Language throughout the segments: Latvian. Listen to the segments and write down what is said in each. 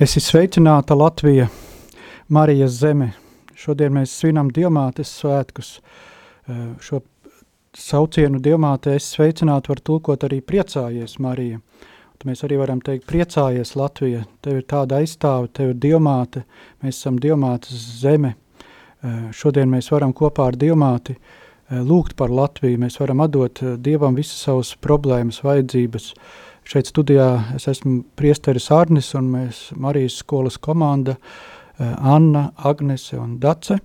Es esmu sveicināta Latvija, Marijas zeme. Šodien mēs svinam Dievmātes svētkus. Eh, šo saucienu Dievmāte es sveicinātu var tulkot arī priecājies Marija. Tad mēs arī varam teikt priecājies Latvija. Tev ir tāda aizstāve, tev ir Dievmāte, mēs esam Dievmātes zeme. Eh, šodien mēs varam kopā ar Dievmāti eh, lūgt par Latviju, mēs varam atdot Dievam visas savas problēmas, vajadzības, uh, Šeit studijā es esmu priesteris Arnis un mēs Marijas skolas komanda eh, Anna, Agnese un Dace.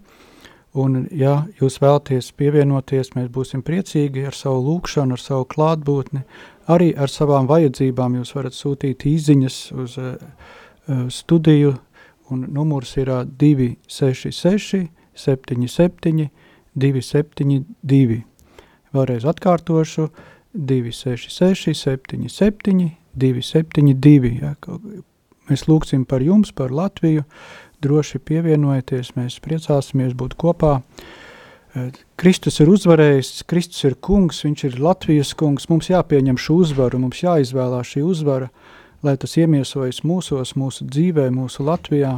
Un, ja jūs vēlaties pievienoties, mēs būsim priecīgi ar savu lūkšanu, ar savu klātbūtni, arī ar savām vajadzībām. Jūs varat sūtīt īziņas uz uh, studiju, un numurs ir 266 77 272. Vēlreiz atkārtošu 266 266, 77, 272. Ja, mēs lūgsim par jums, par Latviju, droši pievienojieties, mēs priecāsimies būt kopā. Eh, Kristus ir uzvarējis, Kristus ir kungs, viņš ir Latvijas kungs, mums jāpieņem šo uzvaru, mums jāizvēlā šī uzvara, lai tas iemiesojas mūsos, mūsu dzīvē, mūsu Latvijā,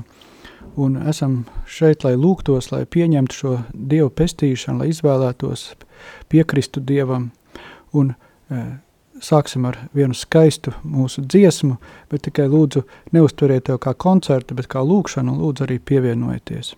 un esam šeit, lai lūgtos, lai pieņemtu šo Dievu pestīšanu, lai izvēlētos piekristu Dievam, un Sāksim ar vienu skaistu mūsu dziesmu, bet tikai lūdzu neuztveriet to kā koncertu, bet kā lūkšanu lūdzu arī pievienojieties.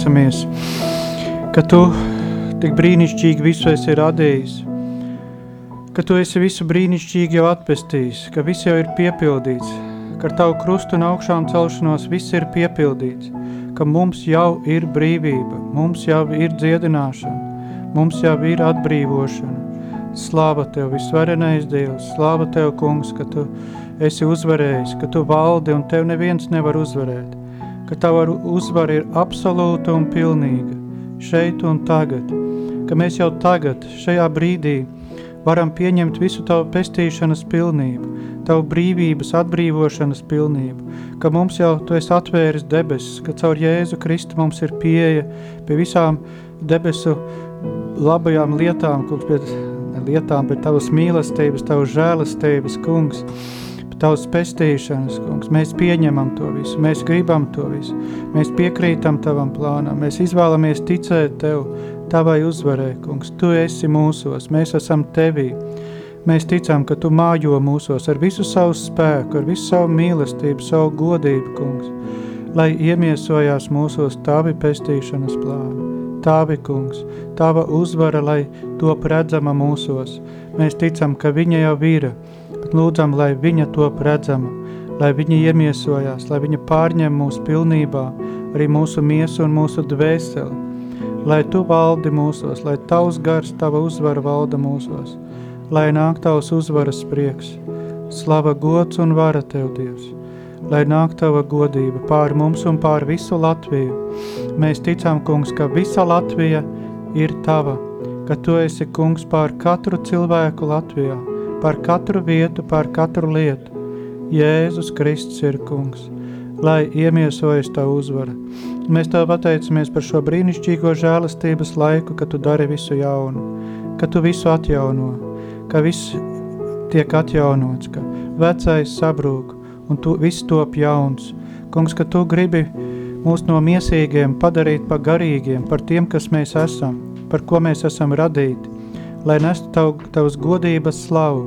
Pateicamies, ka Tu tik brīnišķīgi visu esi radījis, ka Tu esi visu brīnišķīgi jau atpestījis, ka viss jau ir piepildīts, ka ar Tavu krustu un augšām celšanos viss ir piepildīts, ka mums jau ir brīvība, mums jau ir dziedināšana, mums jau ir atbrīvošana. Slāva Tev, visvarenais Dievs, slāva Tev, kungs, ka Tu esi uzvarējis, ka Tu valdi un Tev neviens nevar uzvarēt, ka Tava uzvara ir absolūta un pilnīga, šeit un tagad, ka mēs jau tagad, šajā brīdī, varam pieņemt visu Tavu pestīšanas pilnību, Tavu brīvības atbrīvošanas pilnību, ka mums jau Tu esi atvēris debesis, ka caur Jēzu Kristu mums ir pieeja pie visām debesu labajām lietām, kungs, pie lietām, pie Tavas mīlestības, Tavas žēlestības, kungs, Tavas pestīšanas, kungs. Mēs pieņemam to visu, mēs gribam to visu, mēs piekrītam Tavam plānam, mēs izvēlamies ticēt Tev, Tavai uzvarē, kungs. Tu esi mūsos, mēs esam Tevī. Mēs ticam, ka Tu mājo mūsos ar visu savu spēku, ar visu savu mīlestību, savu godību, kungs, lai iemiesojās mūsos Tavi pestīšanas plānu. Tavi, kungs, Tava uzvara, lai top redzama mūsos. Mēs ticam, ka viņa jau bet lūdzam, lai viņa top redzama, lai viņa iemiesojās, lai viņa pārņem mūsu pilnībā, arī mūsu miesu un mūsu dvēseli, lai tu valdi mūsos, lai tavs gars, tava uzvara valda mūsos, lai nāk tavs uzvaras prieks, slava gods un vara tev, Dievs, lai nāk tava godība pār mums un pār visu Latviju. Mēs ticam, kungs, ka visa Latvija ir tava, ka tu esi kungs pār katru cilvēku Latvijā, par katru vietu, par katru lietu. Jēzus Kristus ir kungs, lai iemiesojas tā uzvara. Mēs tev pateicamies par šo brīnišķīgo žēlastības laiku, ka tu dari visu jaunu, ka tu visu atjauno, ka viss tiek atjaunots, ka vecais sabrūk un tu viss top jauns. Kungs, ka tu gribi mūs no miesīgiem padarīt par garīgiem, par tiem, kas mēs esam, par ko mēs esam radīti, lai nestu tav, tavas godības slavu.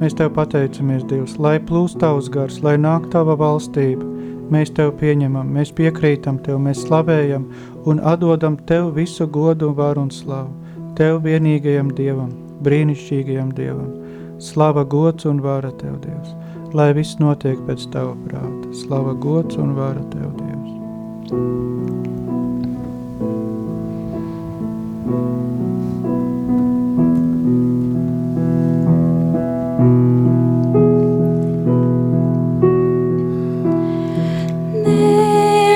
Mēs Tev pateicamies, Dievs, lai plūst Tavs gars, lai nāk Tava valstība. Mēs Tev pieņemam, mēs piekrītam Tev, mēs slavējam un atdodam Tev visu godu varu un slavu. Tev vienīgajam Dievam, brīnišķīgajam Dievam. Slava gods un vara Tev, Dievs. Lai viss notiek pēc Tava prāta. Slava gods un vara Tev, Dievs.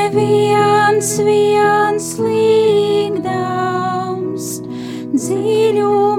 Neviens viens līgdams dziļumā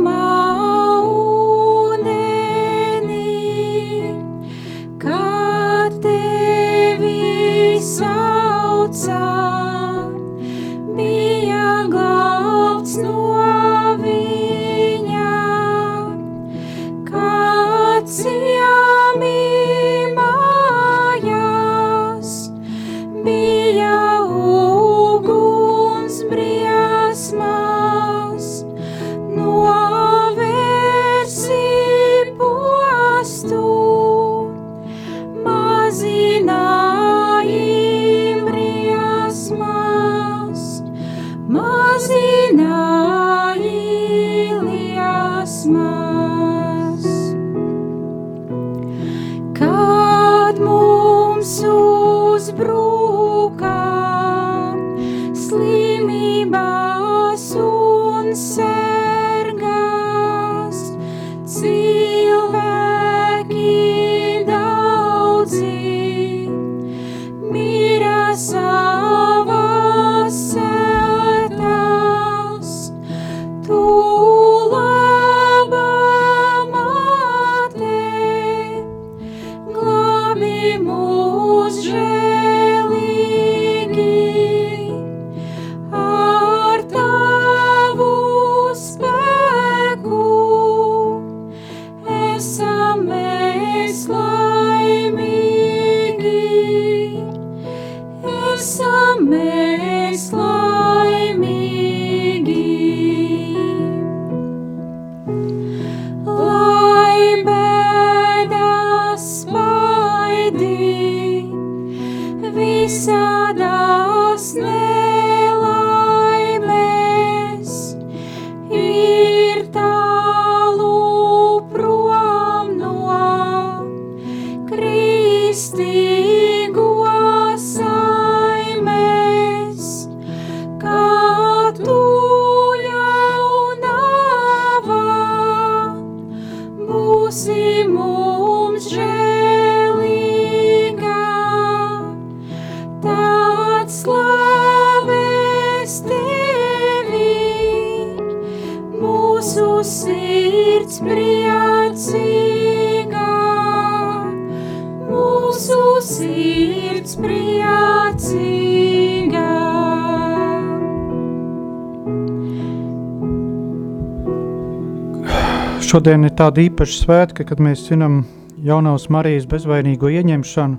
Šodien ir tāda īpaša svētka, kad mēs zinām jaunās Marijas bezvainīgo ieņemšanu.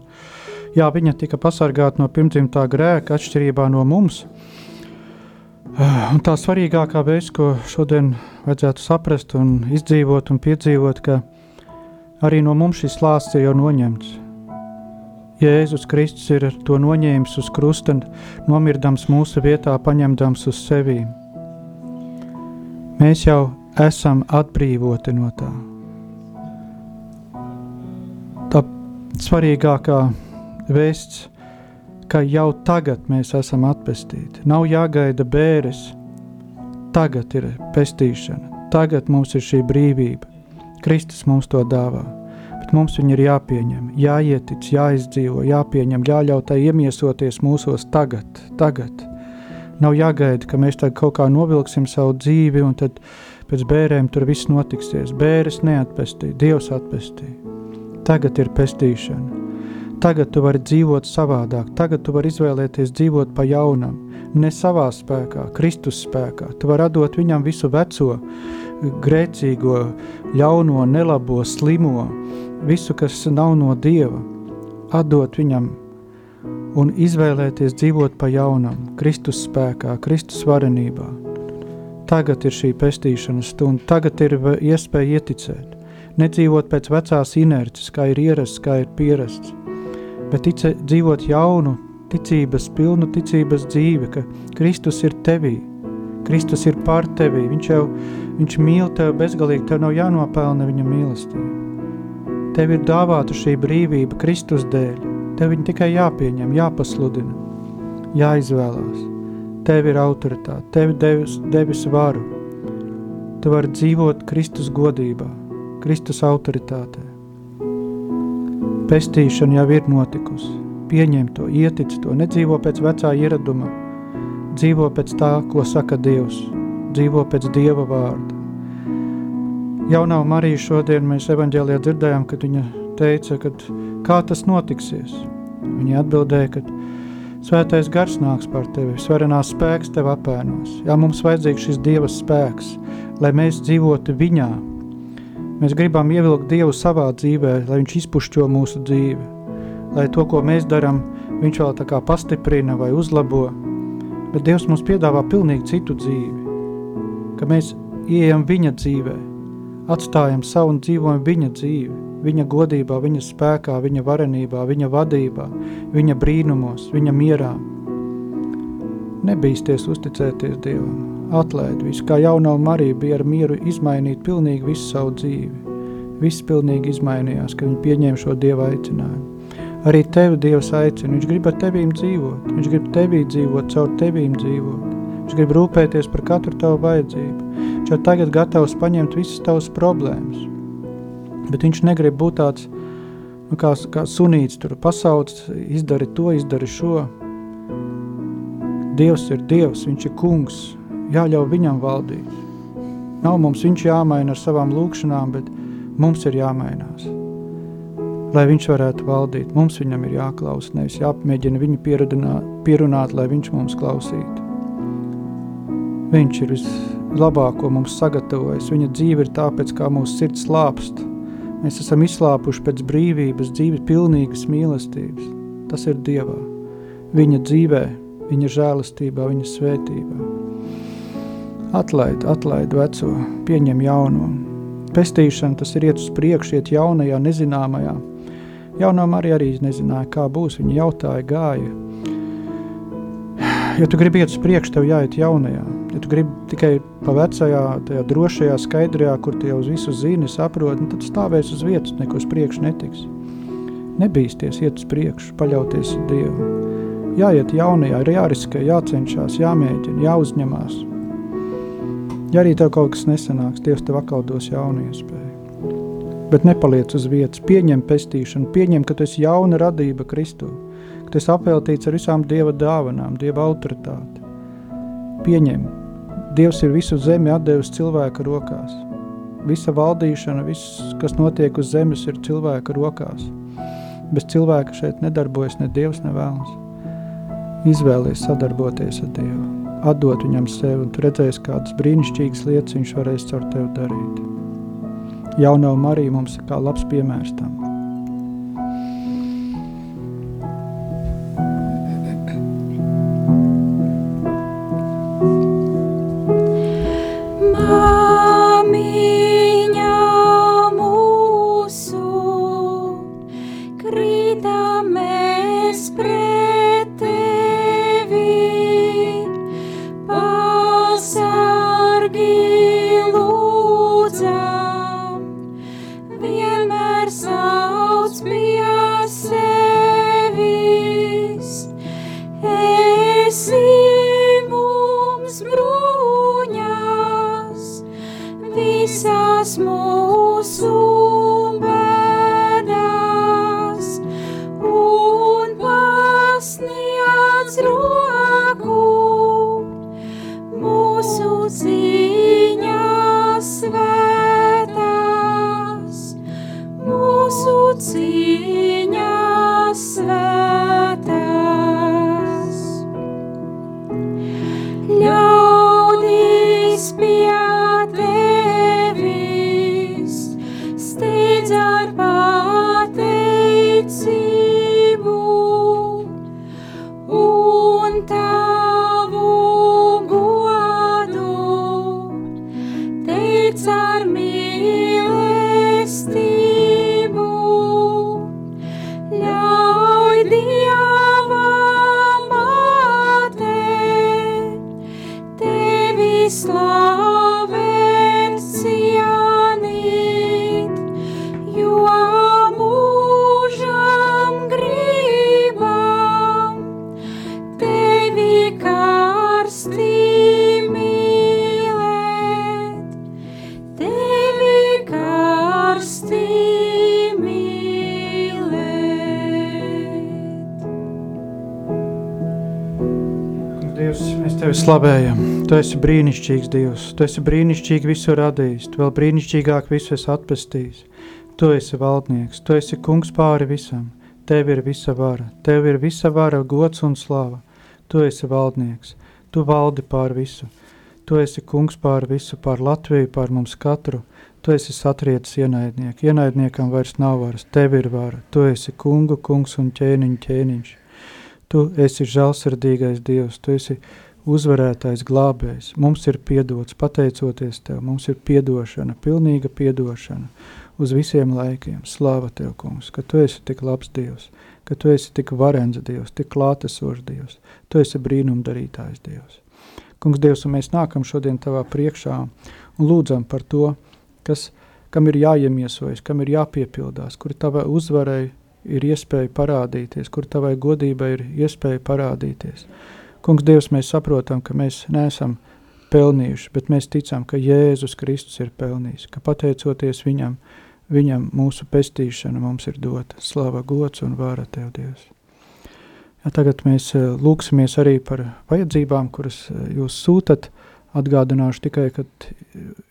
Jā, viņa tika pasargāta no pirmdzimtā grēka atšķirībā no mums. Un tā svarīgākā veids, ko šodien vajadzētu saprast un izdzīvot un piedzīvot, ka arī no mums šis lāsts ir jau noņemts. Jēzus Kristus ir to noņēmis uz krusta, nomirdams mūsu vietā, paņemdams uz sevi. Mēs jau esam atbrīvoti no tā. Tā svarīgākā vēsts, ka jau tagad mēs esam atpestīti. Nav jāgaida bēres, tagad ir pestīšana, tagad mums ir šī brīvība. Kristus mums to dāvā, bet mums viņa ir jāpieņem, jāietic, jāizdzīvo, jāpieņem, jāļauj tai iemiesoties mūsos tagad, tagad. Nav jāgaida, ka mēs tagad kaut kā novilksim savu dzīvi un tad pēc bērēm tur viss notiksies. Bēres neatpestīja, Dievs atpestīja. Tagad ir pestīšana. Tagad tu vari dzīvot savādāk, tagad tu vari izvēlēties dzīvot pa jaunam, ne savā spēkā, Kristus spēkā. Tu vari atdot viņam visu veco, grēcīgo, ļauno, nelabo, slimo, visu, kas nav no Dieva, atdot viņam un izvēlēties dzīvot pa jaunam, Kristus spēkā, Kristus varenībā. Tagad ir šī pestīšanas stunda, tagad ir iespēja ieticēt. Nedzīvot pēc vecās inerces, kā ir ierasts, kā ir pierasts, bet tice, dzīvot jaunu, ticības, pilnu ticības dzīvi, ka Kristus ir tevī, Kristus ir pār tevī, viņš jau, viņš mīl tevi bezgalīgi, tev nav jānopelna viņa mīlestība. Tev ir dāvāta šī brīvība Kristus dēļ, tev viņa tikai jāpieņem, jāpasludina, jāizvēlās. Tev ir autoritāte, tev devis, devis varu. Tu vari dzīvot Kristus godībā, Kristus autoritātē. Pestīšana jau ir notikusi. Pieņem to, ietic to, nedzīvo pēc vecā ieraduma, dzīvo pēc tā, ko saka Dievs, dzīvo pēc Dieva vārda. Jaunā Marija šodien mēs evaņģēlijā dzirdējām, kad viņa teica, kad kā tas notiksies. Viņa atbildēja, ka Svētais gars nāks par tevi, svarenās spēks tev apēnos. Jā, mums vajadzīgs šis Dieva spēks, lai mēs dzīvotu viņā. Mēs gribam ievilkt Dievu savā dzīvē, lai viņš izpušķo mūsu dzīvi. Lai to, ko mēs darām, viņš vēl tā kā pastiprina vai uzlabo. Bet Dievs mums piedāvā pilnīgi citu dzīvi. Ka mēs ieejam viņa dzīvē, atstājam savu un dzīvojam viņa dzīvi viņa godībā, viņa spēkā, viņa varenībā, viņa vadībā, viņa brīnumos, viņa mierā. Nebīsties uzticēties Dievam, atlaid visu, kā jaunā Marija bija ar mieru izmainīt pilnīgi visu savu dzīvi. Viss pilnīgi izmainījās, kad viņi pieņēma šo Dieva aicinājumu. Arī tevi Dievs aicina, viņš grib ar tevīm dzīvot, viņš grib tevī dzīvot, caur tevīm dzīvot. Viņš grib rūpēties par katru tavu vajadzību. Viņš jau tagad gatavs paņemt visas tavas problēmas. Bet viņš negrib būt tāds, nu, kā, kā sunīts, tur pasauc, izdari to, izdari šo. Dievs ir Dievs, viņš ir kungs, jāļauj viņam valdīt. Nav mums viņš jāmaina ar savām lūkšanām, bet mums ir jāmainās. Lai viņš varētu valdīt, mums viņam ir jāklaus, nevis jāpamēģina viņu pierunāt, pierunāt, lai viņš mums klausītu. Viņš ir vislabāko mums sagatavojis, viņa dzīve ir tāpēc, kā mūsu sirds slāpst, Mēs esam izslāpuši pēc brīvības, dzīves pilnīgas mīlestības. Tas ir Dievā, viņa dzīvē, viņa žēlastībā, viņa svētībā. Atlaid, atlaid veco, pieņem jauno. Pestīšana tas ir iet uz priekšu, iet jaunajā, nezināmajā. Jaunā Marija arī nezināja, kā būs, viņa jautāja, gāja. Ja tu gribi iet uz priekšu, tev jāiet jaunajā. Ja tu gribi tikai pa vecajā, tajā drošajā, skaidrajā, kur tu jau uz visu zini, saproti, nu, tad stāvēs uz vietas, neko uz priekšu netiks. Nebīsties, iet uz priekšu, paļauties Dievu. Jāiet jaunajā, ir jāriskē, jācenšās, jāmēģina, jāuzņemās. Ja arī tev kaut kas nesanāks, Dievs tev atkal dos jaunu iespēju. bet nepaliec uz vietas. Pieņem pestīšanu, pieņem, ka tu esi jauna radība Kristū, ka tu esi apveltīts ar visām Dieva dāvanām, Dieva autoritāti. Pieņem. Dievs ir visu zemi atdevis cilvēka rokās. Visa valdīšana, viss, kas notiek uz zemes, ir cilvēka rokās. Bez cilvēka šeit nedarbojas ne Dievs, ne vēlns. Izvēlies sadarboties ar Dievu, atdot viņam sevi, un tu redzēsi, kādas brīnišķīgas lietas viņš varēs caur tevi darīt. Jaunā Marija mums ir kā labs piemērs tam. Slavējam. Tu esi brīnišķīgs Dievs, Tu esi brīnišķīgi visu radījis, Tu vēl brīnišķīgāk visu esi atpestījis. Tu esi valdnieks, Tu esi kungs pāri visam, Tev ir visa vara, Tev ir visa vara, gods un slava. Tu esi valdnieks, Tu valdi pār visu. Tu esi kungs pār visu, pār Latviju, pār mums katru. Tu esi satrietis ienaidnieku, ienaidniekam vairs nav varas, Tev ir vara. Tu esi kungu, kungs un ķēniņ ķēniņš. Tu esi žēlsirdīgais Dievs, Tu esi uzvarētais glābējs. Mums ir piedots, pateicoties Tev, mums ir piedošana, pilnīga piedošana uz visiem laikiem. Slāva Tev, kungs, ka Tu esi tik labs Dievs, ka Tu esi tik varens Dievs, tik klātesošs Dievs. Tu esi brīnumdarītājs Dievs. Kungs, Dievs, un mēs nākam šodien Tavā priekšā un lūdzam par to, kas, kam ir jāiemiesojas, kam ir jāpiepildās, kur Tavai uzvarai ir iespēja parādīties, kur Tavai godībai ir iespēja parādīties. Kungs, Dievs, mēs saprotam, ka mēs neesam pelnījuši, bet mēs ticam, ka Jēzus Kristus ir pelnījis, ka pateicoties viņam, viņam mūsu pestīšana mums ir dota. Slava, gods un vāra Tev, Dievs. Ja, tagad mēs eh, lūksimies arī par vajadzībām, kuras eh, jūs sūtat. Atgādināšu tikai, ka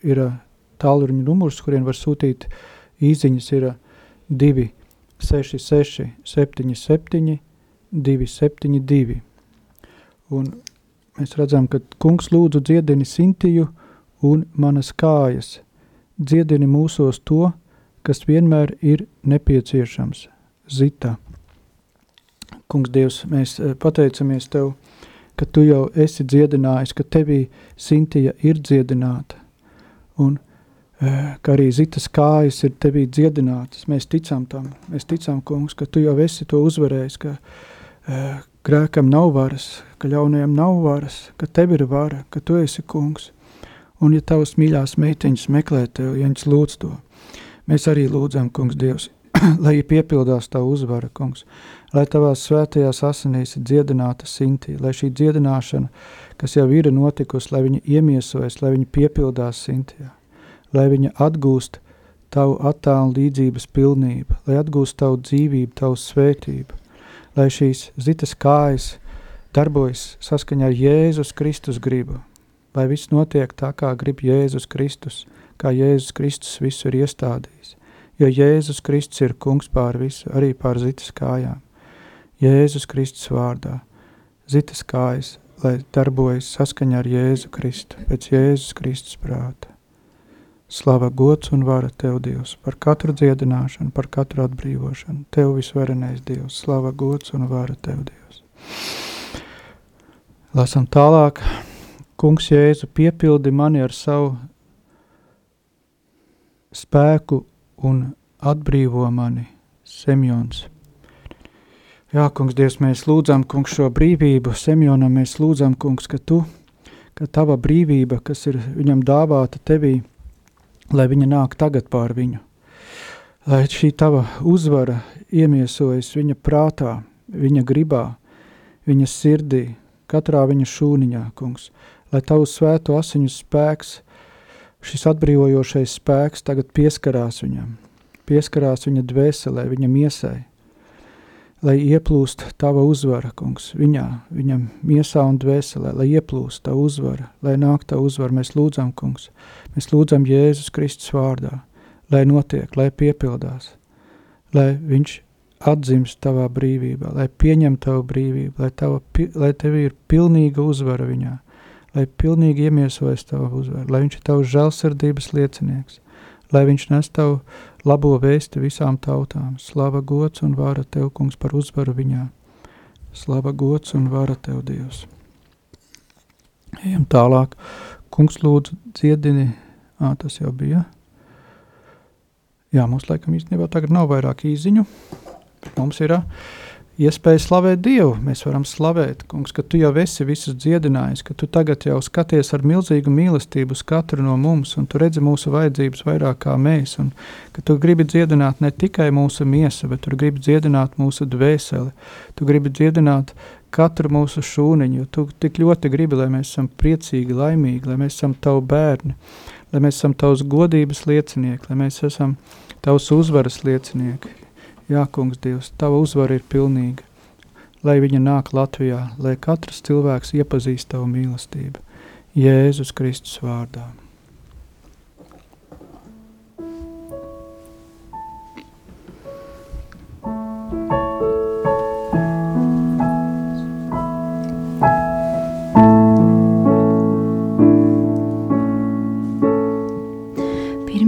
ir eh, tālruņa numurs, kuriem var sūtīt īziņas, ir 266 77 272. Un mēs redzam, ka kungs lūdzu dziedini Sintiju un manas kājas. Dziedini mūsos to, kas vienmēr ir nepieciešams. Zita. Kungs Dievs, mēs eh, pateicamies Tev, ka Tu jau esi dziedinājis, ka Tevī Sintija ir dziedināta. Un eh, ka arī Zitas kājas ir Tevī dziedinātas. Mēs ticam tam. Mēs ticam, kungs, ka Tu jau esi to uzvarējis, ka eh, grēkam nav varas, ka ļaunajam nav varas, ka tev ir vara, ka tu esi kungs. Un ja tavas mīļās meitiņas meklē tev, ja viņas lūdz to, mēs arī lūdzam, kungs Dievs, lai piepildās tavu uzvara, kungs, lai tavās svētajās asinīs ir dziedināta sintī, lai šī dziedināšana, kas jau ir notikusi, lai viņa iemiesojas, lai viņa piepildās sintijā, lai viņa atgūst tavu attēlu līdzības pilnību, lai atgūst tavu dzīvību, tavu svētību, lai šīs zitas kājas darbojas saskaņā ar Jēzus Kristus gribu, lai viss notiek tā, kā grib Jēzus Kristus, kā Jēzus Kristus visu ir iestādījis, jo Jēzus Kristus ir kungs pār visu, arī pār zitas kājām. Jēzus Kristus vārdā, zitas kājas, lai darbojas saskaņā ar Jēzu Kristu, pēc Jēzus Kristus prāta. Slava, gods un vara Tev, Dievs, par katru dziedināšanu, par katru atbrīvošanu. Tev visvarenais Dievs, slava, gods un vara Tev, Dievs. Lasam tālāk. Kungs Jēzu piepildi mani ar savu spēku un atbrīvo mani, Semjons. Jā, kungs, Dievs, mēs lūdzam, kungs, šo brīvību Semjonam, mēs lūdzam, kungs, ka tu, ka tava brīvība, kas ir viņam dāvāta tevī, lai viņa nāk tagad pār viņu, lai šī tava uzvara iemiesojas viņa prātā, viņa gribā, viņa sirdī, katrā viņa šūniņā, kungs, lai tavu svēto asiņu spēks, šis atbrīvojošais spēks tagad pieskarās viņam, pieskarās viņa dvēselē, viņa miesai, lai ieplūst tava uzvara, kungs, viņā, viņam miesā un dvēselē, lai ieplūst tava uzvara, lai nāk tava uzvara, mēs lūdzam, kungs, mēs lūdzam Jēzus Kristus vārdā, lai notiek, lai piepildās, lai viņš atzimst tavā brīvībā, lai pieņem tavu brīvību, lai, tava, lai tev ir pilnīga uzvara viņā, lai pilnīgi iemiesojas tava uzvara, lai viņš ir tavs žēlsirdības liecinieks, lai viņš nes tavu labo vēsti visām tautām. Slava gods un vara Tev, kungs, par uzvaru viņā. Slava gods un vara Tev, Dievs. Ejam tālāk. Kungs lūdzu dziedini. Ā, tas jau bija. Jā, mums laikam īstenībā tagad nav vairāk īziņu. Mums ir uh, iespēja slavēt Dievu. Mēs varam slavēt, kungs, ka tu jau esi visus dziedinājis, ka tu tagad jau skaties ar milzīgu mīlestību uz katru no mums, un tu redzi mūsu vajadzības vairāk kā mēs, un ka tu gribi dziedināt ne tikai mūsu miesu, bet tu gribi dziedināt mūsu dvēseli, tu gribi dziedināt katru mūsu šūniņu, jo tu tik ļoti gribi, lai mēs esam priecīgi, laimīgi, lai mēs esam tavu bērni, lai mēs esam tavs godības liecinieki, lai mēs esam tavs uzvaras liecinieki, Jā, kungs, Dievs, tava uzvara ir pilnīga. Lai viņa nāk Latvijā, lai katrs cilvēks iepazīst tavu mīlestību. Jēzus Kristus vārdā.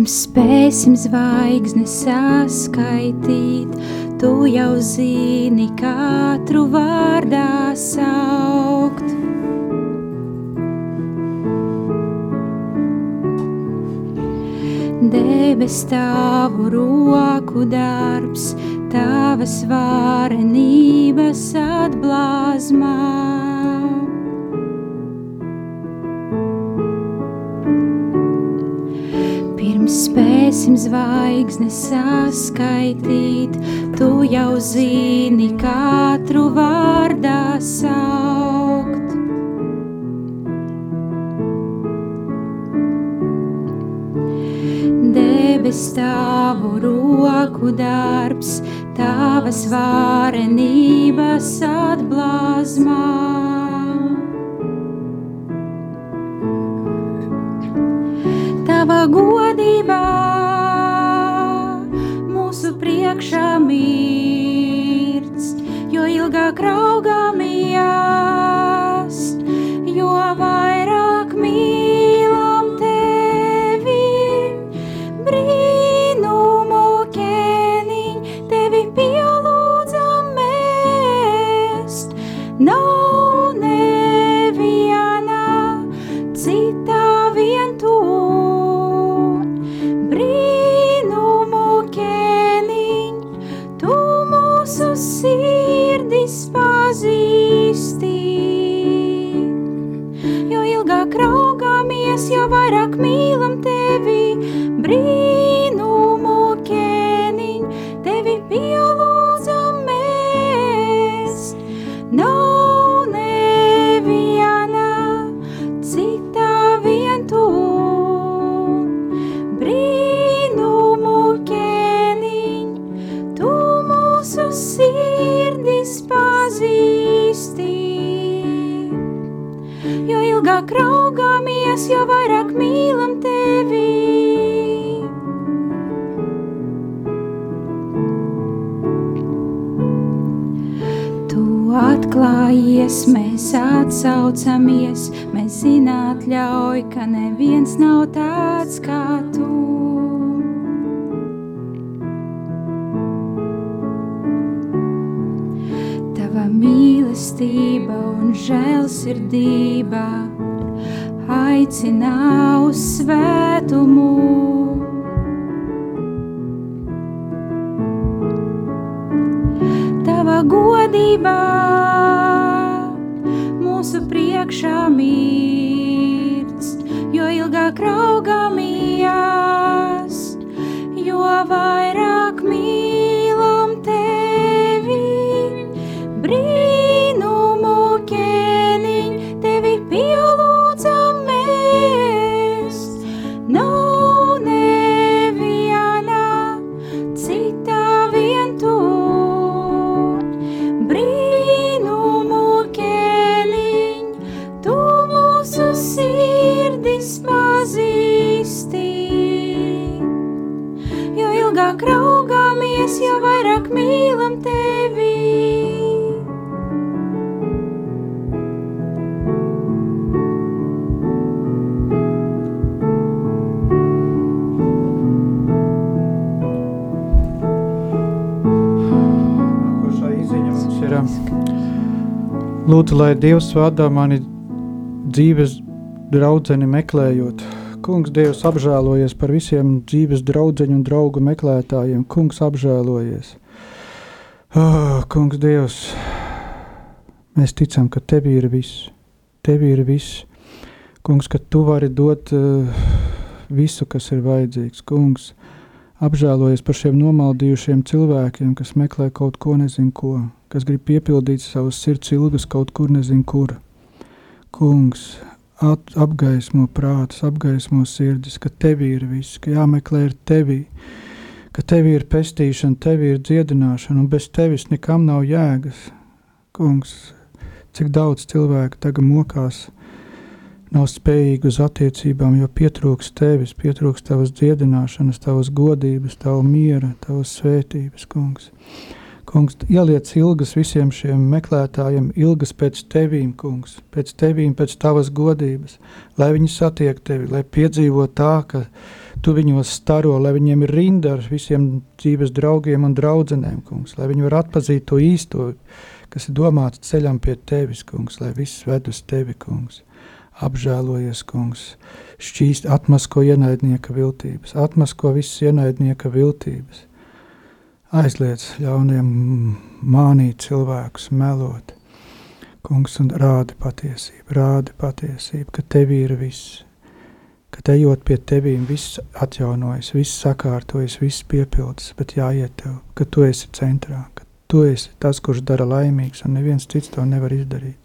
Spēsim zvaigznes saskaitīt, tu jau zini katru vārdā saukt. Debes tavu roku darbs, tavas varenības atblāzmā. Spēsim zvaigznes saskaitīt, tu jau zini katru vārdā saukt. Debes tavu roku darbs, tavas varenības atblāzmā. tava godībā priekšā mirts, jo ilgāk raugāmies, vairāk mīlam tevi, atsaucamies, Lūdzu, lai Dievs vada mani dzīves draudzeni meklējot. Kungs, Dievs, apžēlojies par visiem dzīves draudzeņu un draugu meklētājiem. Kungs, apžēlojies. Oh, kungs, Dievs, mēs ticam, ka Tev ir viss. Tev ir viss. Kungs, ka Tu vari dot uh, visu, kas ir vajadzīgs. Kungs, apžēlojies par šiem nomaldījušiem cilvēkiem, kas meklē kaut ko nezinu ko, kas grib piepildīt savus sirds ilgas kaut kur nezinu kur. Kungs, at, apgaismo prātus, apgaismo sirdis, ka tev ir viss, ka jāmeklē ir tevi, ka tev ir pestīšana, tev ir dziedināšana, un bez tevis nekam nav jēgas. Kungs, cik daudz cilvēku tagad mokās, nav spējīgi uz attiecībām, jo pietrūks tevis, pietrūks tavas dziedināšanas, tavas godības, tava miera, tavas svētības, kungs. Kungs, ieliec ilgas visiem šiem meklētājiem, ilgas pēc tevīm, kungs, pēc tevīm, pēc tavas godības, lai viņi satiek tevi, lai piedzīvo tā, ka tu viņos staro, lai viņiem ir rinda ar visiem dzīves draugiem un draudzenēm, kungs, lai viņi var atpazīt to īsto, kas ir domāts ceļam pie tevis, kungs, lai viss ved uz tevi, kungs. Apžēlojies, kungs, šķīst atmasko ienaidnieka viltības, atmasko visas ienaidnieka viltības. Aizliedz ļauniem mānīt cilvēkus, melot. Kungs, un rādi patiesību, rādi patiesību, ka tev ir viss, ka ejot pie tevīm viss atjaunojas, viss sakārtojas, viss piepildas, bet jāiet tev, ka tu esi centrā, ka tu esi tas, kurš dara laimīgs, un neviens cits to nevar izdarīt.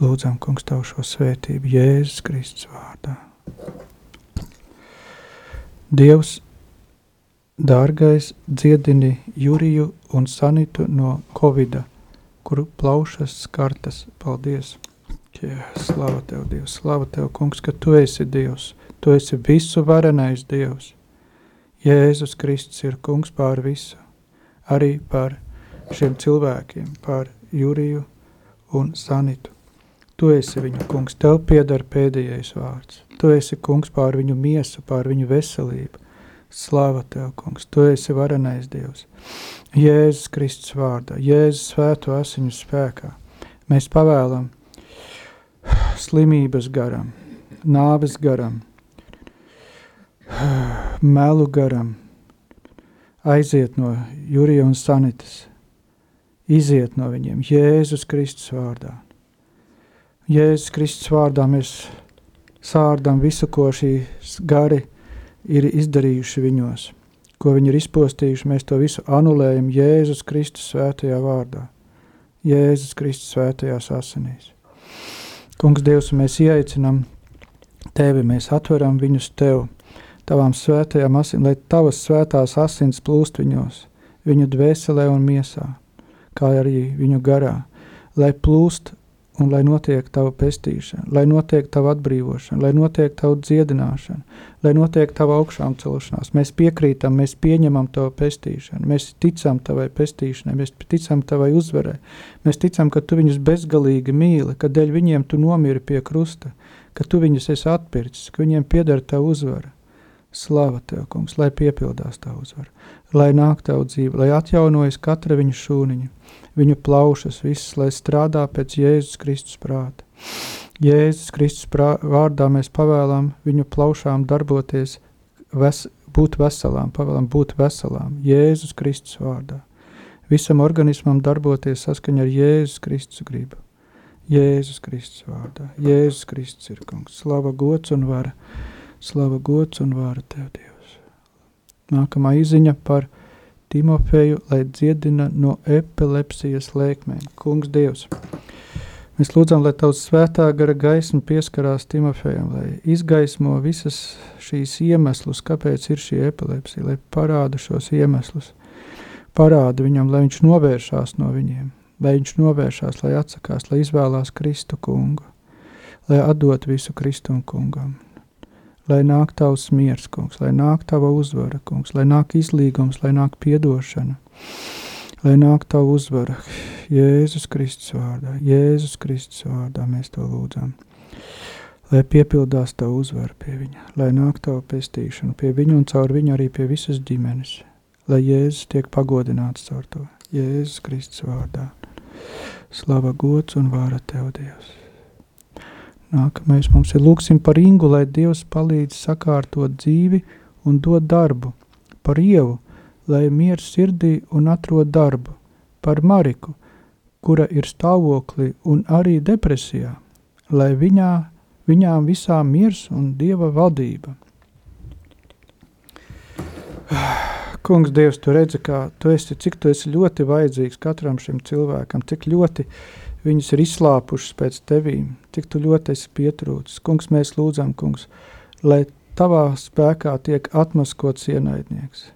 Lūdzam, kungs, tev šo svētību Jēzus Kristus vārdā. Dievs, dārgais, dziedini Juriju un Sanitu no Covida, kuru plaušas skartas. Paldies! Jā, slava Tev, Dievs! Slava Tev, kungs, ka Tu esi Dievs! Tu esi visu varenais Dievs! Jēzus Kristus ir kungs pār visu, arī par šiem cilvēkiem, par Juriju un Sanitu. Tu esi viņu kungs, tev pieder pēdējais vārds. Tu esi kungs pār viņu miesu, pār viņu veselību. Slāva tev, kungs, tu esi varenais Dievs. Jēzus Kristus vārdā, Jēzus svēto asiņu spēkā. Mēs pavēlam slimības garam, nāves garam, melu garam, aiziet no Jurija un Sanitas, iziet no viņiem Jēzus Kristus vārdā. Jēzus Kristus vārdā mēs sārdam visu, ko šīs gari ir izdarījuši viņos, ko viņi ir izpostījuši, mēs to visu anulējam Jēzus Kristus svētajā vārdā, Jēzus Kristus svētajās asinīs. Kungs Dievs, mēs ieaicinam Tevi, mēs atveram viņus Tev, Tavām svētajām asinīm, lai Tavas svētās asins plūst viņos, viņu dvēselē un miesā, kā arī viņu garā, lai plūst un lai notiek tava pestīšana, lai notiek tava atbrīvošana, lai notiek tava dziedināšana, lai notiek tava augšām celšanās. Mēs piekrītam, mēs pieņemam tavu pestīšanu, mēs ticam tavai pestīšanai, mēs ticam tavai uzvarai, mēs ticam, ka tu viņus bezgalīgi mīli, ka dēļ viņiem tu nomiri pie krusta, ka tu viņus esi atpircis, ka viņiem pieder tavu uzvaru. Slava Tev, kungs, lai piepildās Tavu uzvaru, lai nāk Tavu dzīve, lai atjaunojas katra viņa šūniņa, viņu plaušas, visas, lai strādā pēc Jēzus Kristus prāta. Jēzus Kristus prā, vārdā mēs pavēlām viņu plaušām darboties, ves, būt veselām, pavēlām būt veselām, Jēzus Kristus vārdā. Visam organismam darboties saskaņa ar Jēzus Kristus gribu. Jēzus Kristus vārdā. Jēzus Kristus ir kungs. Slava, gods un vara Slava gods un vāra Tev, Dievs. Nākamā izziņa par Timofeju, lai dziedina no epilepsijas lēkmēm. Kungs Dievs, mēs lūdzam, lai Tavs svētā gara gaisma pieskarās Timofejam, lai izgaismo visas šīs iemeslus, kāpēc ir šī epilepsija, lai parāda šos iemeslus, parāda viņam, lai viņš novēršās no viņiem, lai viņš novēršās, lai atsakās, lai izvēlās Kristu kungu, lai atdot visu Kristu kungam lai nāk tavs miers, kungs, lai nāk tava uzvara, kungs, lai nāk izlīgums, lai nāk piedošana, lai nāk tava uzvara. Jēzus Kristus vārdā, Jēzus Kristus vārdā mēs to lūdzam. Lai piepildās tava uzvara pie viņa, lai nāk tava pestīšana pie viņa un caur viņu arī pie visas ģimenes, lai Jēzus tiek pagodināts caur to. Jēzus Kristus vārdā. Slava gods un vāra tev, Dievs! Nākamais mums ir lūksim par Ingu, lai Dievs palīdz sakārtot dzīvi un dod darbu. Par Ievu, lai miers sirdī un atrod darbu. Par Mariku, kura ir stāvoklī un arī depresijā, lai viņā, viņām visām miers un Dieva valdība. Kungs, Dievs, tu redzi, kā tu esi, cik tu esi ļoti vajadzīgs katram šim cilvēkam, cik ļoti viņus ir izslāpušas pēc tevīm, cik tu ļoti esi pietrūcis. Kungs, mēs lūdzam, kungs, lai tavā spēkā tiek atmaskots ienaidnieks.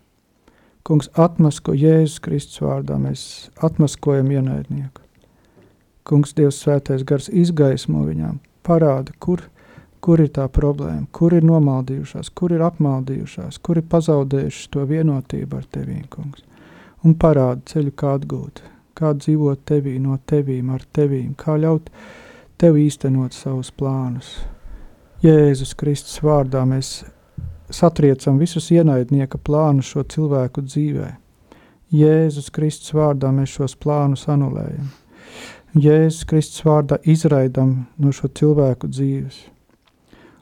Kungs, atmasko Jēzus Kristus vārdā, mēs atmaskojam ienaidnieku. Kungs, Dievs svētais gars izgaismo viņām, parāda, kur, kur ir tā problēma, kur ir nomaldījušās, kur ir apmaldījušās, kur ir pazaudējušas to vienotību ar tevīm, kungs. Un parāda ceļu, kā atgūt, kā dzīvot tevī, no tevīm, ar tevīm, kā ļaut tev īstenot savus plānus. Jēzus Kristus vārdā mēs satriecam visus ienaidnieka plānus šo cilvēku dzīvē. Jēzus Kristus vārdā mēs šos plānus anulējam. Jēzus Kristus vārdā izraidam no šo cilvēku dzīves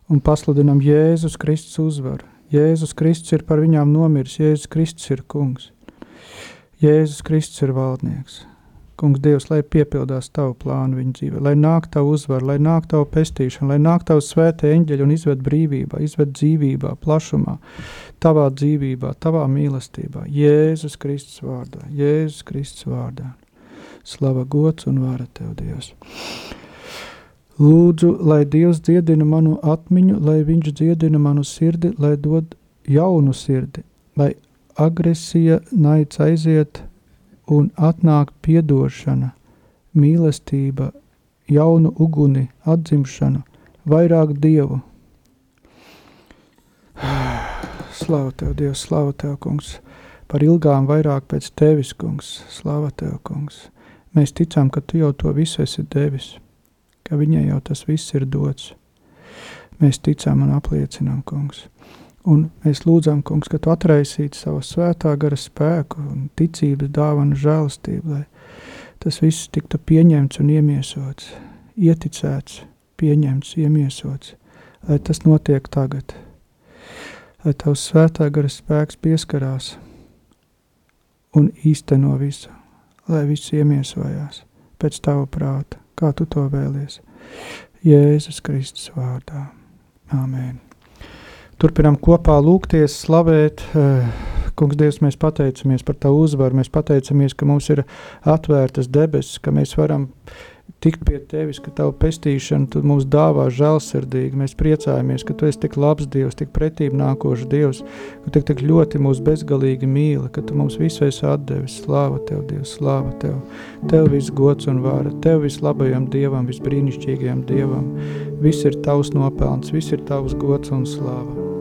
un pasludinam Jēzus Kristus uzvaru. Jēzus Kristus ir par viņām nomiris, Jēzus Kristus ir kungs. Jēzus Kristus ir valdnieks. Kungs, Dievs, lai piepildās tavu plānu viņa dzīvē, lai nāk tavu uzvaru, lai nāk tavu pestīšanu, lai nāk tavu svētē eņģeļu un izved brīvībā, izved dzīvībā, plašumā, tavā dzīvībā, tavā mīlestībā. Jēzus Kristus vārdā, Jēzus Kristus vārdā. Slava gods un vara tev, Dievs. Lūdzu, lai Dievs dziedina manu atmiņu, lai Viņš dziedina manu sirdi, lai dod jaunu sirdi, lai agresija, naids aiziet un atnāk piedošana, mīlestība, jaunu uguni, atzimšana, vairāk dievu. Slava tev, Dievs, slava tev, kungs, par ilgām vairāk pēc tevis, kungs, slava tev, kungs. Mēs ticam, ka tu jau to visu esi devis, ka viņai jau tas viss ir dots. Mēs ticam un apliecinām, kungs. Un mēs lūdzam, kungs, ka tu atraisītu savu svētā gara spēku un ticības dāvanu žēlastību, lai tas viss tiktu pieņemts un iemiesots, ieticēts, pieņemts, iemiesots, lai tas notiek tagad, lai tavs svētā gara spēks pieskarās un īsteno visu, lai viss iemiesojās pēc tava prāta, kā tu to vēlies. Jēzus Kristus vārdā. Āmen. Turpinām kopā lūgties, slavēt. Eh, kungs, Dievs, mēs pateicamies par Tavu uzvaru. Mēs pateicamies, ka mums ir atvērtas debesis, ka mēs varam tikt pie Tevis, ka Tavu pestīšanu Tu mums dāvā žēlsirdīgi. Mēs priecājamies, ka Tu esi tik labs Dievs, tik pretīm nākošs Dievs, ka Tu tik ļoti mūs bezgalīgi mīli, ka Tu mums visu esi atdevis. Slāva Tev, Dievs, slāva Tev. Tev viss gods un vāra, Tev vislabajam Dievam, visbrīnišķīgajam Dievam. Viss ir Tavs nopelns, viss ir Tavs gods un slāva.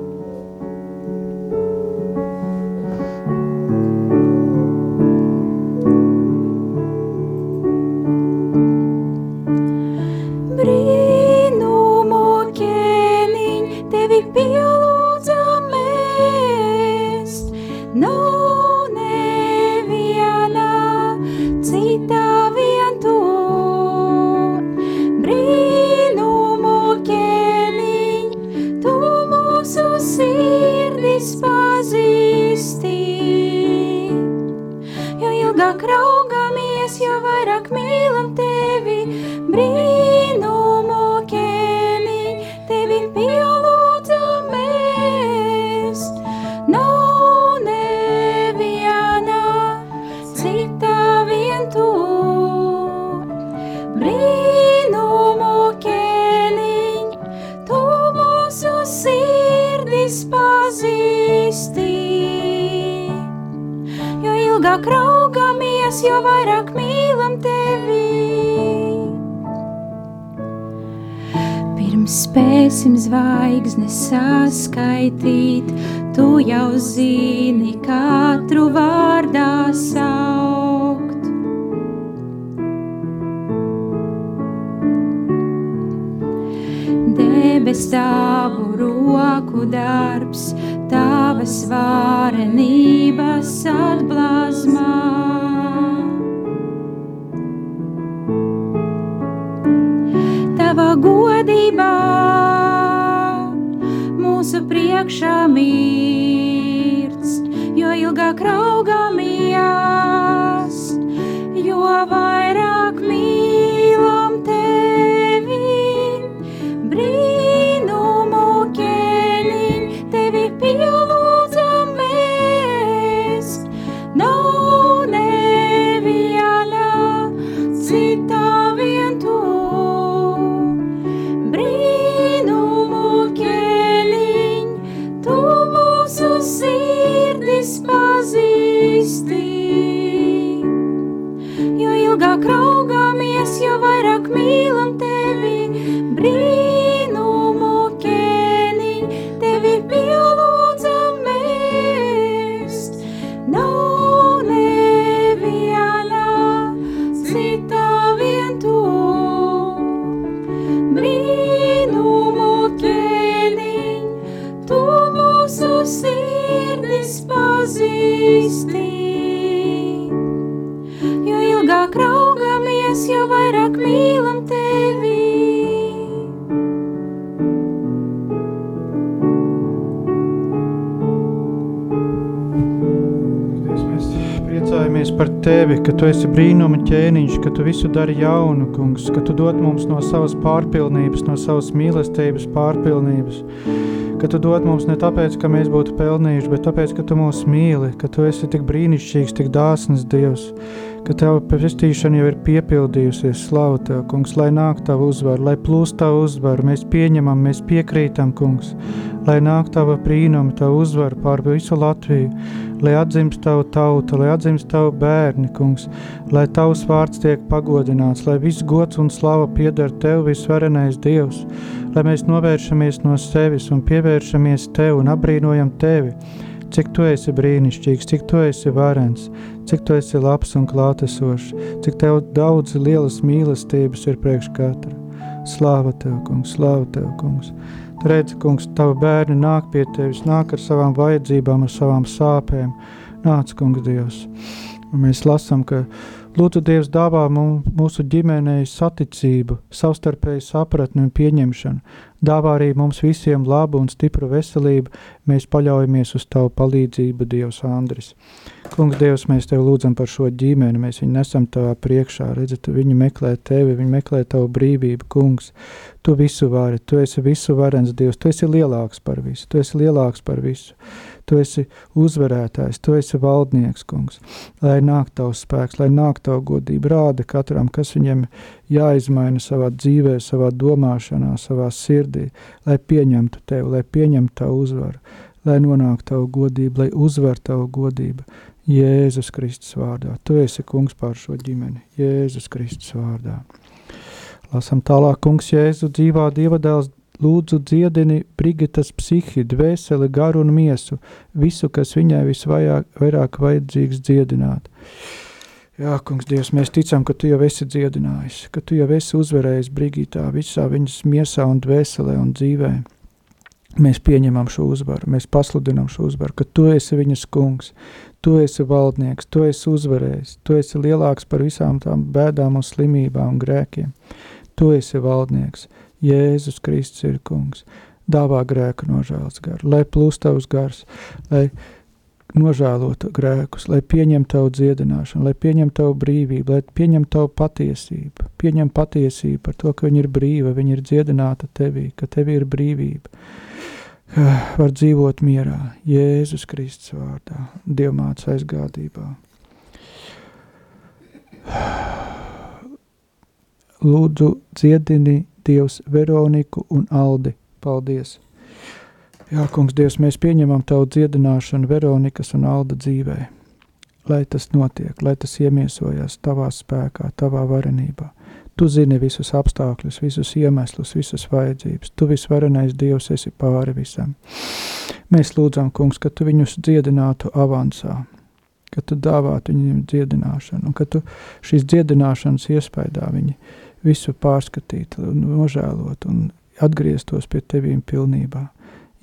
Spēsim zvaigznes saskaitīt, tu jau zini katru vārdā saukt. Debes tavu roku darbs, tavas varenības atblazmā. Ķēniņš, ka tu visu dari jaunu, kungs, ka tu dod mums no savas pārpilnības, no savas mīlestības pārpilnības ka tu dod mums ne tāpēc, ka mēs būtu pelnījuši, bet tāpēc, ka tu mūs mīli, ka tu esi tik brīnišķīgs, tik dāsns Dievs, ka Tava pestīšana jau ir piepildījusies. Slavu Tev, Kungs, lai nāk Tava uzvara, lai plūst Tava uzvara. Mēs pieņemam, mēs piekrītam, Kungs, lai nāk Tava brīnuma, Tava uzvara pār visu Latviju, lai atzimst Tava tauta, lai atzimst Tava bērni, Kungs, lai Tavs vārds tiek pagodināts, lai viss gods un slava pieder Tev, visvarenais Dievs, lai mēs novēršamies no sevis un pievēršamies Tev un apbrīnojam Tevi, cik Tu esi brīnišķīgs, cik Tu esi varens, cik tu esi labs un klātesošs, cik tev daudz lielas mīlestības ir priekš katra. Slāva tev, kungs, slāva tev, kungs. Redzi, kungs, tavi bērni nāk pie tevis, nāk ar savām vajadzībām, ar savām sāpēm. Nāc, kungs, Dievs. Un mēs lasām, ka Lūdzu, Dievs dāvā mūsu ģimenei saticību, savstarpēju sapratni un pieņemšanu. Dāvā arī mums visiem labu un stipru veselību. Mēs paļaujamies uz Tavu palīdzību, Dievs, Andris. Kungs, Dievs, mēs Tev lūdzam par šo ģimeni, mēs viņu nesam Tavā priekšā. Redzat, viņi meklē Tevi, viņi meklē Tavu brīvību, Kungs. Tu visu vari, Tu esi visu varens Dievs, Tu esi lielāks par visu, Tu esi lielāks par visu. Tu esi uzvarētājs, tu esi valdnieks, kungs. Lai nāk tavs spēks, lai nāk tava godība, rāda katram, kas viņam jāizmaina savā dzīvē, savā domāšanā, savā sirdī, lai pieņemtu tevi, lai pieņemtu tavu uzvaru, lai nonāktu tavu godību, lai uzvarētu tavu godību. Jēzus Kristus vārdā. Tu esi kungs pār šo ģimeni. Jēzus Kristus vārdā. Lasam tālāk, kungs Jēzu dzīvā Dieva dēls lūdzu dziedini Brigitas psihi, dvēseli, garu un miesu, visu, kas viņai visvairāk vajadzīgs dziedināt. Jā, kungs, Dievs, mēs ticam, ka Tu jau esi dziedinājis, ka Tu jau esi uzvarējis Brigitā visā viņas miesā un dvēselē un dzīvē. Mēs pieņemam šo uzvaru, mēs pasludinām šo uzvaru, ka Tu esi viņas kungs, Tu esi valdnieks, Tu esi uzvarējis, Tu esi lielāks par visām tām bēdām un slimībām un grēkiem. Tu esi valdnieks, Jēzus Kristus ir kungs. Dāvā grēku nožēlas garu, lai plūst tavs gars, lai nožēlotu grēkus, lai pieņemtu tavu dziedināšanu, lai pieņemtu tavu brīvību, lai pieņemtu tavu patiesību, pieņem patiesību par to, ka viņa ir brīva, viņa ir dziedināta tevī, ka tevī ir brīvība. Var dzīvot mierā, Jēzus Kristus vārdā, Dievmāts aizgādībā. Lūdzu, dziedini Dievs Veroniku un Aldi. Paldies! Jā, kungs, Dievs, mēs pieņemam Tavu dziedināšanu Veronikas un Alda dzīvē. Lai tas notiek, lai tas iemiesojas Tavā spēkā, Tavā varenībā. Tu zini visus apstākļus, visus iemeslus, visas vajadzības. Tu visvarenais Dievs esi pāri visam. Mēs lūdzam, kungs, ka Tu viņus dziedinātu avansā, ka Tu dāvātu viņiem dziedināšanu, un ka Tu šīs dziedināšanas iespējā viņi visu pārskatīt, nožēlot un atgrieztos pie Tevīm pilnībā.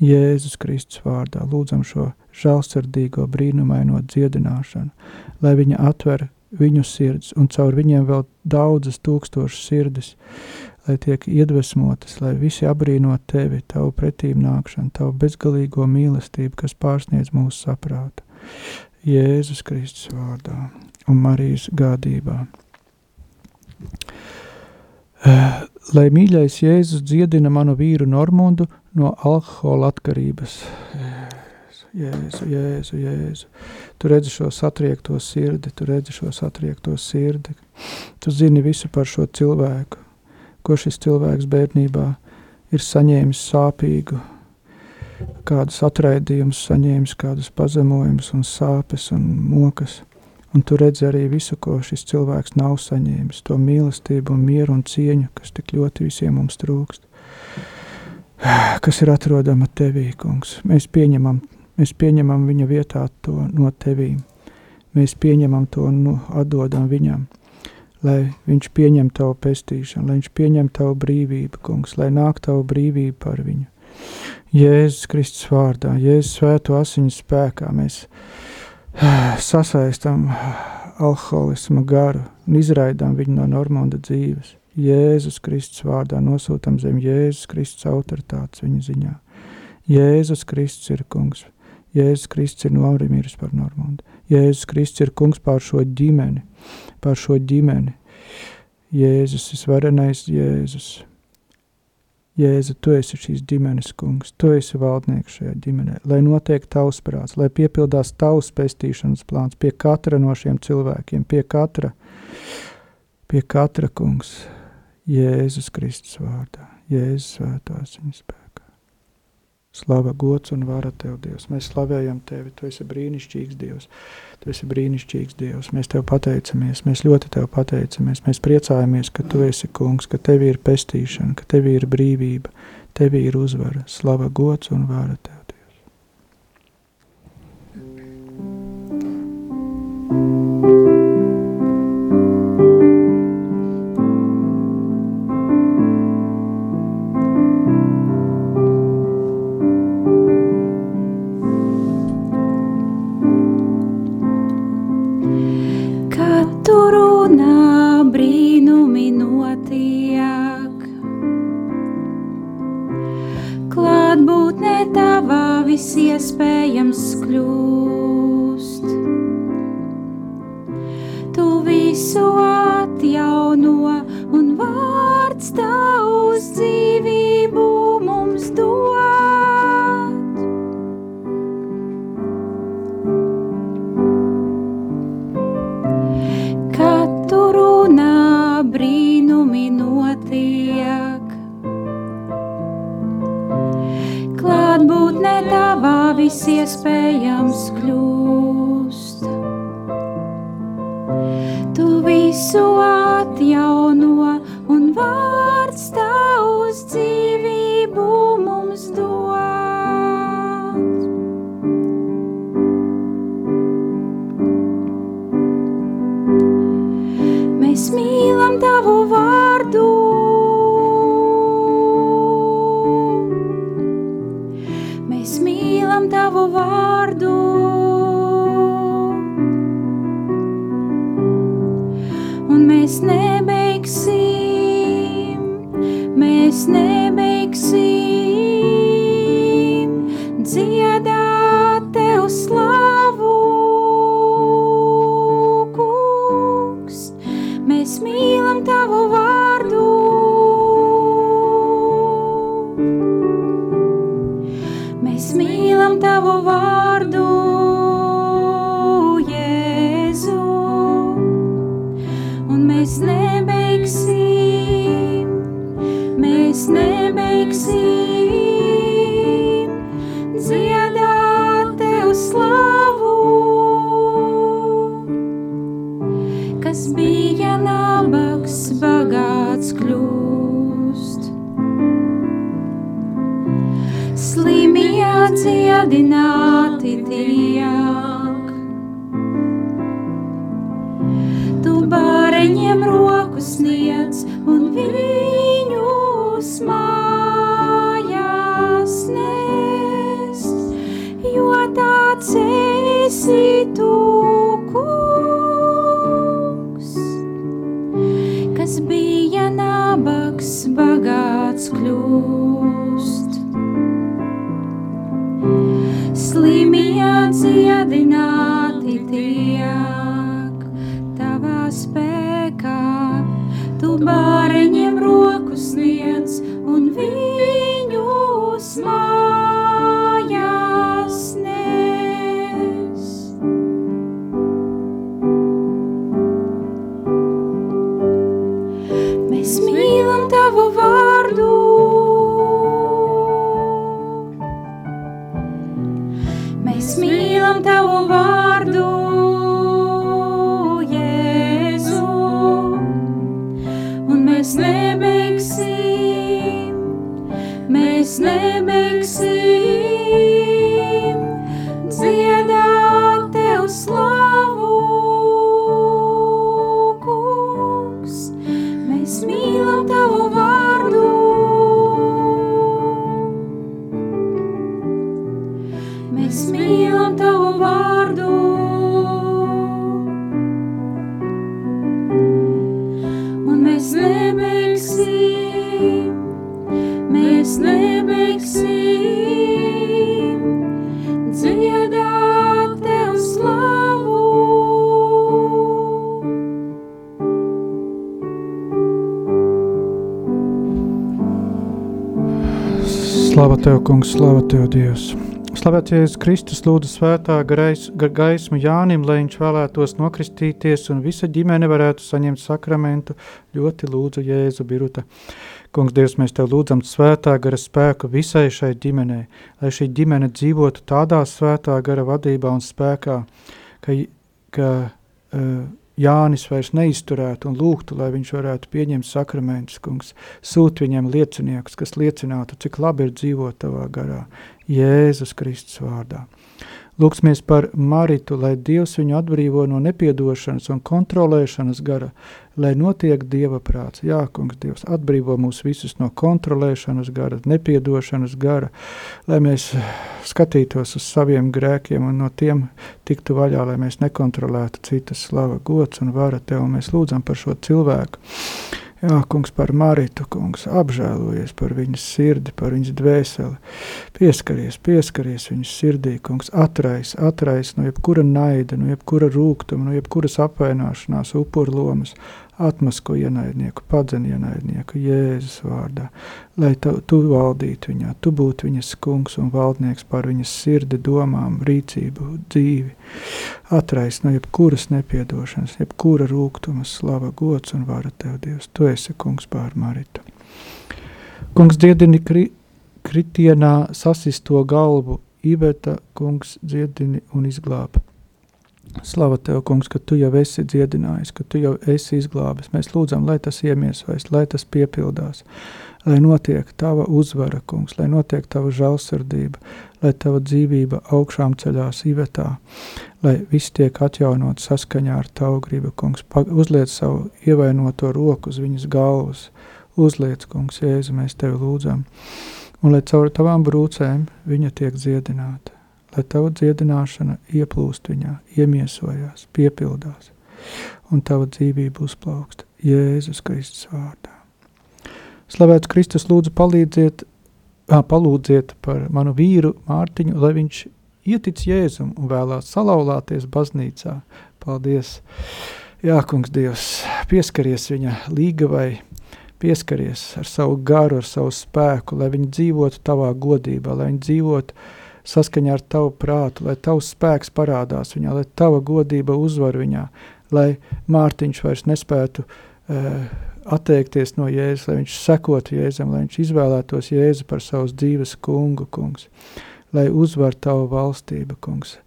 Jēzus Kristus vārdā lūdzam šo žēlsirdīgo brīnumaino dziedināšanu, lai viņa atver viņu sirds un caur viņiem vēl daudzas tūkstošas sirdis, lai tiek iedvesmotas, lai visi abrīnot tevi, tavu pretīm nākšanu, tavu bezgalīgo mīlestību, kas pārsniedz mūsu saprātu. Jēzus Kristus vārdā un Marijas gādībā. Lai mīļais Jēzus dziedina manu vīru Normundu no alkohola atkarības. Jēzu, Jēzu, Jēzu. Tu redzi šo satriekto sirdi, tu redzi šo satriekto sirdi. Tu zini visu par šo cilvēku, ko šis cilvēks bērnībā ir saņēmis sāpīgu, kādus atraidījumus, saņēmis kādus pazemojumus un sāpes un mokas. Un tu redzi arī visu, ko šis cilvēks nav saņēmis, to mīlestību, un mieru un cieņu, kas tik ļoti visiem mums trūkst. Kas ir atrodama tevī, kungs. Mēs pieņemam, mēs pieņemam viņa vietā to no tevīm. Mēs pieņemam to un nu, atdodam viņam, lai viņš pieņem tavu pestīšanu, lai viņš pieņem tavu brīvību, kungs, lai nāk tavu brīvību par viņu. Jēzus Kristus vārdā, Jēzus svēto asiņu spēkā mēs sasaistam alkoholismu garu un izraidām viņu no Normanda dzīves. Jēzus Kristus vārdā nosūtam zem Jēzus Kristus autoritātes viņa ziņā. Jēzus Kristus ir kungs. Jēzus Kristus ir nomirimis par Normandu. Jēzus Kristus ir kungs pār šo ģimeni, pār šo ģimeni. Jēzus ir varenais Jēzus. Jēzu, tu esi šīs ģimenes kungs, tu esi valdnieks šajā ģimenē, lai notiek tavs prāts, lai piepildās tavs pestīšanas plāns pie katra no šiem cilvēkiem, pie katra, pie katra kungs, Jēzus Kristus vārdā, Jēzus svētās viņas spēkā. Slava, gods un vara tev, Dievs. Mēs slavējam tevi, tu esi brīnišķīgs Dievs. Tu esi brīnišķīgs Dievs. Mēs tev pateicamies, mēs ļoti tev pateicamies. Mēs priecājamies, ka tu esi kungs, ka tev ir pestīšana, ka tev ir brīvība, tev ir uzvara. Slava, gods un vara tev, Dievs. You viss iespējams kļūst. Tu visu atjauno un vārds tavs viss iespējams spēkā, tu bāreņiem roku sniedz un viņus kungs, slava Tev, Dievs. Slavēts Jēzus Kristus lūdzu svētā grais, ga- gaismu Jānim, lai viņš vēlētos nokristīties un visa ģimene varētu saņemt sakramentu. Ļoti lūdzu Jēzu Biruta. Kungs, Dievs, mēs Tev lūdzam svētā gara spēku visai šai ģimenei, lai šī ģimene dzīvotu tādā svētā gara vadībā un spēkā, ka, ka uh, Jānis vairs neizturētu un lūgtu, lai viņš varētu pieņemt sakramentus, kungs. Sūt viņiem lieciniekus, kas liecinātu, cik labi ir dzīvot tavā garā. Jēzus Kristus vārdā. Lūksimies par Maritu, lai Dievs viņu atbrīvo no nepiedošanas un kontrolēšanas gara, lai notiek Dieva prāts. Jā, kungs, Dievs atbrīvo mūs visus no kontrolēšanas gara, nepiedošanas gara, lai mēs skatītos uz saviem grēkiem un no tiem tiktu vaļā, lai mēs nekontrolētu citas slava, gods un vara Tev. Un mēs lūdzam par šo cilvēku. Jā, kungs, par Maritu, kungs, apžēlojies par viņas sirdi, par viņas dvēseli. Pieskaries, pieskaries viņas sirdī, kungs, atrais, atrais no jebkura naida, no jebkura rūgtuma, no jebkuras apvainošanās, upurlomas, atmasko ienaidnieku, padzen ienaidnieku Jēzus vārdā, lai tu, tu valdītu viņā, tu būtu viņas kungs un valdnieks pār viņas sirdi, domām, rīcību, dzīvi. Atrais no jebkuras nepiedošanas, jebkura rūgtuma, slava, gods un vara tev, Dievs. Tu esi kungs pār Maritu. Kungs diedini kri, kritienā sasisto galvu Iveta, kungs, dziedini un izglābi. Slava Tev, kungs, ka Tu jau esi dziedinājis, ka Tu jau esi izglābis. Mēs lūdzam, lai tas iemiesojas, lai tas piepildās, lai notiek Tava uzvara, kungs, lai notiek Tava žalsirdība, lai Tava dzīvība augšām ceļās ivetā, lai viss tiek atjaunot saskaņā ar Tavu gribu, kungs. Uzliec savu ievainoto roku uz viņas galvas, uzliec, kungs, Jēzu, mēs Tevi lūdzam, un lai caur Tavām brūcēm viņa tiek dziedināta lai tava dziedināšana ieplūst viņā, iemiesojās, piepildās, un tava dzīvība uzplaukst Jēzus Kristus vārdā. Slavēts Kristus lūdzu palīdziet, ā, palūdziet par manu vīru Mārtiņu, lai viņš ietic Jēzum un vēlās salauzāties baznīcā. Paldies! Jā, kungs Dievs, pieskaries viņa līgavai, pieskaries ar savu garu, ar savu spēku, lai viņi dzīvotu tavā godībā, lai viņi dzīvotu saskaņā ar tavu prātu, lai tavs spēks parādās viņā, lai tava godība uzvar viņā, lai Mārtiņš vairs nespētu uh, atteikties no Jēzus, lai viņš sekotu Jēzum, lai viņš izvēlētos Jēzu par savus dzīves kungu, kungs, lai uzvar tavu valstību, kungs.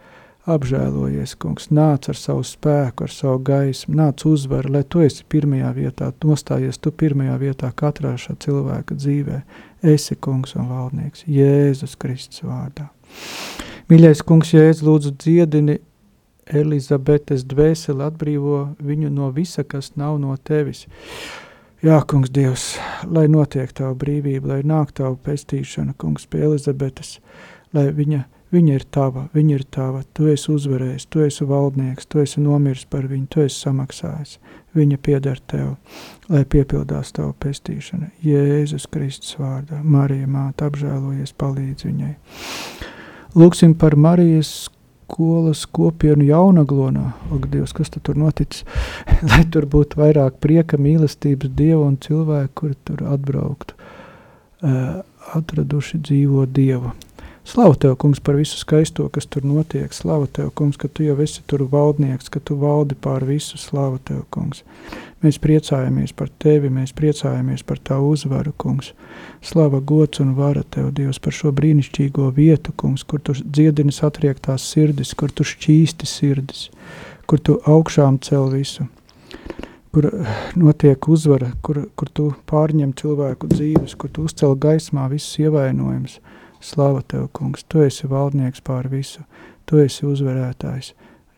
Apžēlojies, kungs, nāc ar savu spēku, ar savu gaismu, nāc uzvar, lai tu esi pirmajā vietā, nostājies tu pirmajā vietā katrā šā cilvēka dzīvē. Esi kungs un valdnieks, Jēzus Kristus vārdā. Mīļais kungs, Jēdz, lūdzu dziedini Elizabetes dvēseli, atbrīvo viņu no visa, kas nav no tevis. Jā, kungs, Dievs, lai notiek tava brīvība, lai nāk tava pestīšana, kungs, pie Elizabetes, lai viņa, viņa ir tava, viņa ir tava, tu esi uzvarējis, tu esi valdnieks, tu esi nomiris par viņu, tu esi samaksājis, viņa pieder tev, lai piepildās tava pestīšana. Jēzus Kristus vārdā, Marija māte apžēlojies, palīdz viņai. Lūksim par Marijas skolas kopienu jaunaglonā. Ak, Dievs, kas tur noticis? Lai tur būtu vairāk prieka, mīlestības, Dieva un cilvēku, kuri tur atbrauktu, atraduši dzīvo Dievu. Slavu Tev, kungs, par visu skaisto, kas tur notiek. Slavu Tev, kungs, ka Tu jau esi tur valdnieks, ka Tu valdi pār visu. Slavu Tev, kungs. Mēs priecājamies par Tevi, mēs priecājamies par Tavu uzvaru, kungs. Slava, gods un vara Tev, Dievs, par šo brīnišķīgo vietu, kungs, kur Tu dziedini satriektās sirdis, kur Tu šķīsti sirdis, kur Tu augšām cel visu kur notiek uzvara, kur, kur tu pārņem cilvēku dzīves, kur tu uzcel gaismā visus ievainojumus. Slava Tev, kungs, Tu esi valdnieks pār visu, Tu esi uzvarētājs,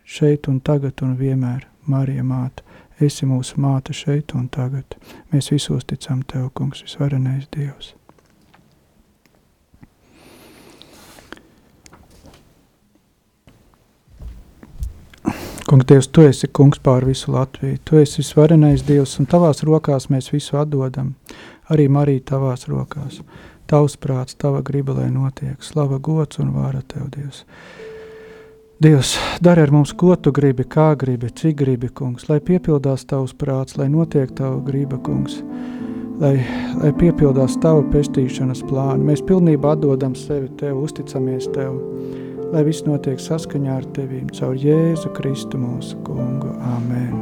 šeit un tagad un vienmēr, Marija māte, esi mūsu māte šeit un tagad. Mēs visos ticam Tev, kungs, visvarenais Dievs. Kungs, Dievs, Tu esi kungs pār visu Latviju, Tu esi visvarenais Dievs, un Tavās rokās mēs visu atdodam, arī Marija Tavās rokās. Tavs prāts, tava griba, lai notiek. Slava, gods un vāra tev, Dievs. Dievs, dari ar mums, ko tu gribi, kā gribi, cik gribi, kungs, lai piepildās tavs prāts, lai notiek tava griba, kungs, lai, lai piepildās tava pestīšanas plāni. Mēs pilnībā atdodam sevi tev, uzticamies tev, lai viss notiek saskaņā ar tevīm, caur Jēzu Kristu mūsu kungu. Amen.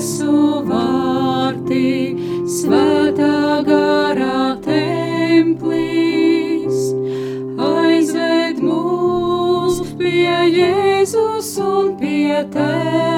debesu vārti, svētā garā templīs. Aizved mūs pie Jēzus un pie Tevis.